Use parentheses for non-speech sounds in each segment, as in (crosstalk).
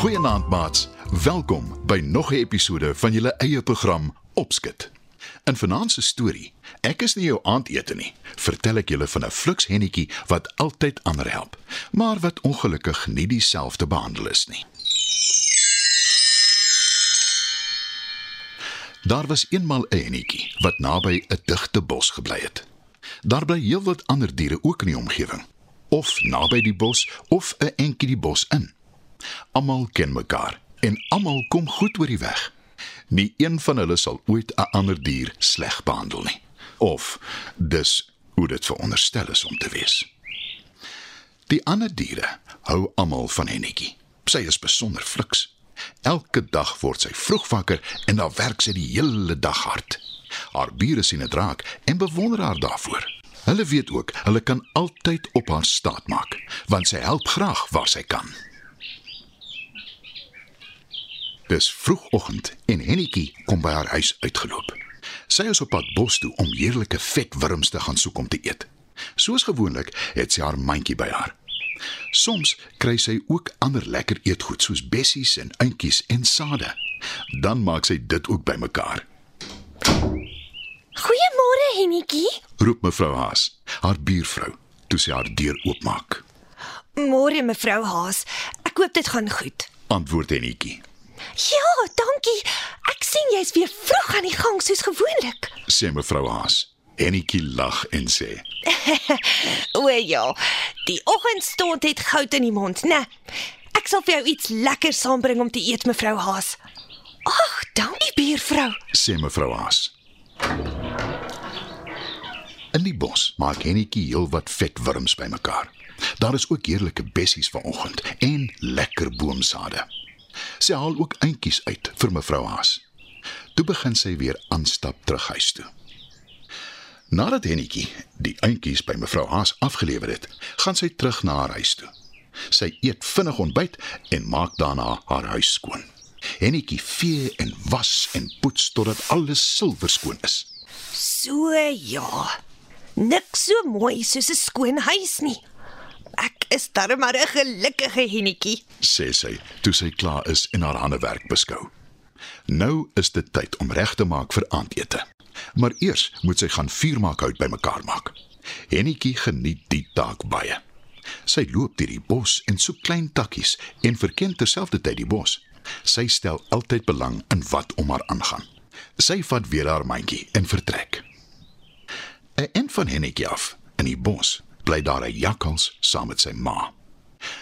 Goeienaand maats. Welkom by nog 'n episode van julle eie program Opskit. In vanaand se storie, ek is nie jou aandete nie, vertel ek julle van 'n fluks hennetjie wat altyd ander help, maar wat ongelukkig nie dieselfde behandel is nie. Daar was eenmal 'n hennetjie wat naby 'n digte bos gebly het. Daar bly heelwat ander diere ook in die omgewing, of naby die bos of 'n entjie die bos in. Almal ken mekaar en almal kom goed oor die weg. Nie een van hulle sal ooit 'n ander dier sleg behandel nie. Of dis hoe dit veronderstel is om te wees. Die ander diere hou almal van Hennetjie. Sy is besonder fliks. Elke dag word sy vroeg wakker en dan werk sy die hele dag hard. Haar bure sien dit raak en bewonder haar daarvoor. Hulle weet ook, hulle kan altyd op haar staat maak, want sy help graag waar sy kan. Dis vroegoggend en Hennetjie kom by haar huis uitgeloop. Sy is op pad bos toe om heerlike vet wurms te gaan soek om te eet. Soos gewoonlik het sy haar mandjie by haar. Soms kry sy ook ander lekker eetgoed soos bessies en uintjies en sade. Dan maak sy dit ook bymekaar. Goeiemôre Hennetjie. Roep mevrou Haas, haar buurvrou, toe sy haar deur oopmaak. Môre mevrou Haas. Ek hoop dit gaan goed. Antwoord Hennetjie. Ja, dankie. Ek sien jy's weer vroeg aan die gang soos gewoonlik. Sê mevrou Haas. Hennetjie lag en sê: (laughs) O ja, die oggendstond het goud in die mond, né? Ek sal vir jou iets lekker saambring om te eet, mevrou Haas. Ag, dankie buurvrou. sê mevrou Haas. In die bos maak Hennetjie heelwat vet wurms bymekaar. Daar is ook heerlike bessies vanoggend en lekker boomsade. Sy haal ook eintjies uit vir mevrou Haas. Toe begin sy weer aanstap terug huis toe. Nadat Hennetjie die eintjies by mevrou Haas afgelewer het, gaan sy terug na haar huis toe. Sy eet vinnig ontbyt en maak daarna haar huis skoon. Hennetjie vee en was en poets totdat alles silwerskoon is. So ja. Niks so mooi soos 'n skoon huis nie. Ek is darem maar 'n gelukkige Hennetjie. sê sy toe sy klaar is en haar handewerk beskou. Nou is dit tyd om reg te maak vir aandete. Maar eers moet sy gaan vuur maak hout bymekaar maak. Hennetjie geniet die taak baie. Sy loop deur die bos en soek klein takkies en verken terselfdertyd die bos. Sy stel altyd belang in wat om haar aangaan. Sy vat weer haar mandjie en vertrek. 'n End van Hennetjie af in die bos bly daar 'n jakkals saam met sy ma.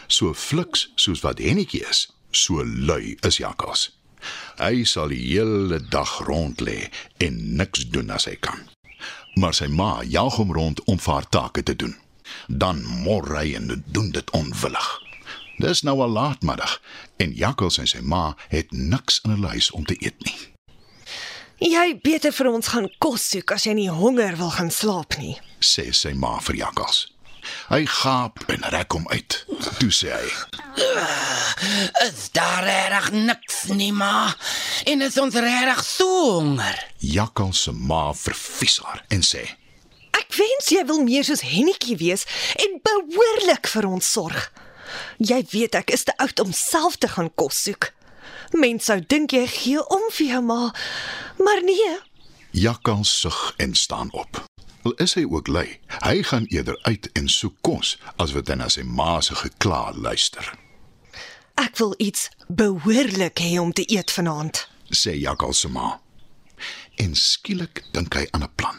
So fliks soos wat Hennetjie is, so lui is jakkals. Hy sal die hele dag rond lê en niks doen as hy kan. Maar sy ma jaag hom rond om vir haar take te doen. Dan mor hy en doen dit onwillig. Dis nou al laatmiddag en jakkals en sy ma het niks in hulle huis om te eet nie. Jy beter vir ons gaan kos soek as jy nie honger wil gaan slaap nie. sê sy ma vir jakkals. Hy gaap en rek hom uit. Toe sê hy: Is daar reg niks nie, ma? En is ons reg so honger? Jakkals se ma vervies haar en sê: Ek wens jy wil meer soos Hennetjie wees en behoorlik vir ons sorg. Jy weet ek is te oud om self te gaan kos soek. Mense sou dink jy gee om vir jou ma, maar nee. Jakkals sug en staan op. Al is hy ook lui, hy gaan eerder uit en soek kos as wat hy na sy ma se gekla luister. Ek wil iets behoorlik hê om te eet vanaand. sê Jakkals se ma. En skielik dink hy aan 'n plan.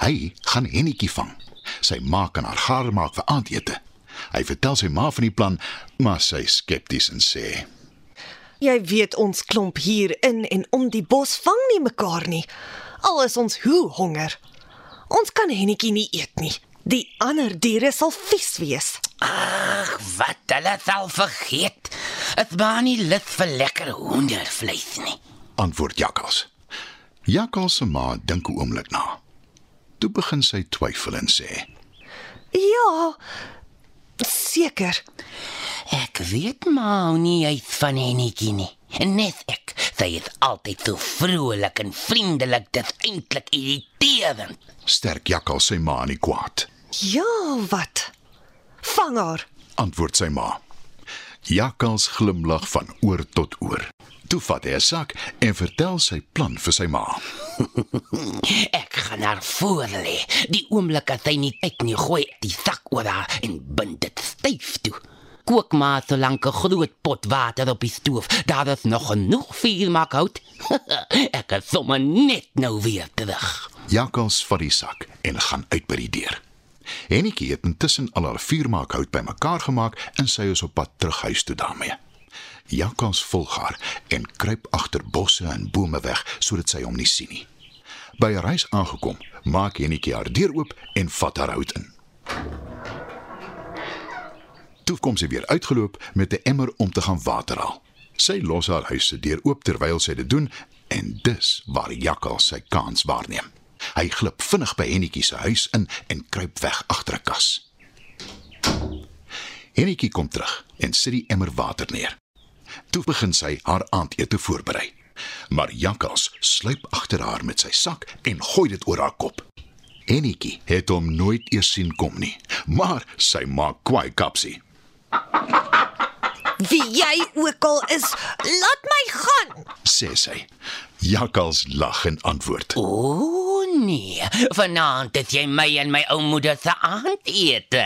Hy gaan Hennetjie vang. Sy ma kan haar gaar maak vir aandete. Hy vertel sy ma van die plan, maar sy skepties en sê: Jy weet ons klomp hier in en om die bos vang nie mekaar nie. Al is ons hoe honger. Ons kan Hennetjie nie eet nie. Die ander diere sal vies wees. Ag, wat hulle sal vergeet. Dit maar nie lus vir lekker hoendervleis nie. antwoord Jakkals. Jakkals se ma dink 'n oomblik na. Toe begin sy twyfel en sê: Ja, seker. Ek weet maar nie uit van Hennetjie nie. En net ek, sy is altyd so vrolik en vriendelik, dit eintlik irriterend. "Sterk Jakkals sy ma nie kwaad." Ja, wat? Vang haar. Antwoord sy ma. Jakkals glimlag van oor tot oor. Toe vat hy 'n sak en vertel sy plan vir sy ma. (laughs) Ek gaan haar voor lê. Die oomblik as sy nie kyk nie, gooi die sak oor haar en bind dit styf. Kook maar so lank 'n groot pot water op die stoof. Daar is nog genoeg vuur maak hout. (laughs) ek het sommer net nou weer terug. Jakkals vat die sak en gaan uit by die deur. Hennetjie het intussen al haar vuurmaakhout bymekaar gemaak en sy is op pad terug huis toe daarmee. Jakkals volg haar en kruip agter bosse en bome weg sodat sy hom nie sien nie. By haar huis aangekom, maak Hennetjie haar deur oop en vat haar hout in. Toe kom sy weer uitgeloop met 'n emmer om te gaan water haal. Sy los haar huis se deur oop terwyl sy dit doen en dis waar Jakkals sy kans waarneem. Hy glip vinnig by Hennetjie se huis in en kruip weg agter 'n kas. Hennetjie kom terug en sit die emmer water neer. Toe begin sy haar aandete voorberei. Maar Jakkals sluip agter haar met sy sak en gooi dit oor haar kop. Hennetjie het hom nooit eers sien kom nie, maar sy maak kwaai kapsie. Wie jy ook al is, laat my gaan. sê sy. Jakkals lag en antwoord. O nee, vanaand het jy my en my ou moeder se aandete.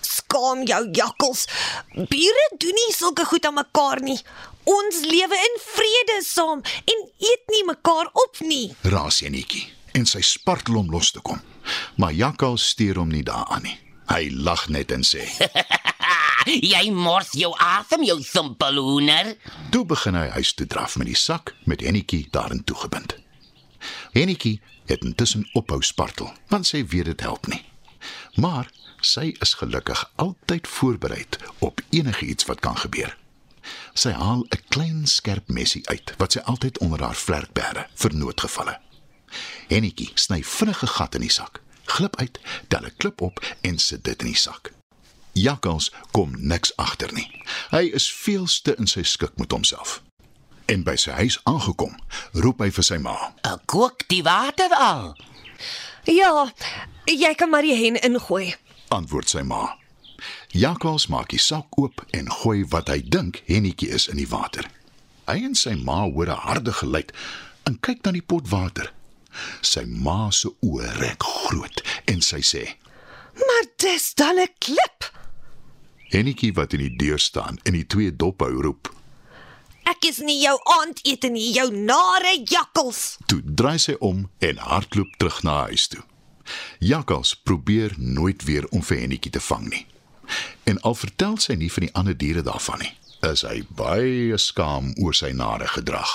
Skaam jou jakkels. Bure doen nie sulke goed aan mekaar nie. Ons lewe in vrede saam en eet nie mekaar op nie. Raas Hennetjie en sy spartel om los te kom. Maar Jakkals steur hom nie daaraan nie. Hy lag net en sê: (laughs) Jy mors jou asem, jou simpel hoender. Toe begin hy huis toe draf met die sak met Hennetjie daarin toegebind. Hennetjie het intussen ophou spartel, want sy weet dit help nie. Maar sy is gelukkig altyd voorberei op enigiets wat kan gebeur. Sy haal 'n klein skerp mesie uit wat sy altyd onder haar vlerk bære vir noodgevalle. Hennetjie sny vinnig 'n gat in die sak, glip uit, tel 'n klip op en sit dit in die sak. Jakkals kom niks agter nie. Hy is veelste in sy skik met homself. En by sy huis aangekom, roep hy vir sy ma. Ek kook die water al. Ja, jy kan maar die hen ingooi. Antwoord sy ma. Jakkals maak die sak oop en gooi wat hy dink Hennetjie is in die water. Hy en sy ma hoor 'n harde geluid en kyk na die pot water. Sy ma se oë rek groot en sy sê: Maar dis dan 'n klip. Hennetjie wat in die deur staan en die twee dophou roep. Ek is nie jou aandete nie, jou nare jakkels. Toe draai sy om en hardloop terug na huis toe. Jakkals probeer nooit weer om vir Hennetjie te vang nie. En al vertel sy nie van die ander diere daarvan nie, is hy baie skaam oor sy nare gedrag.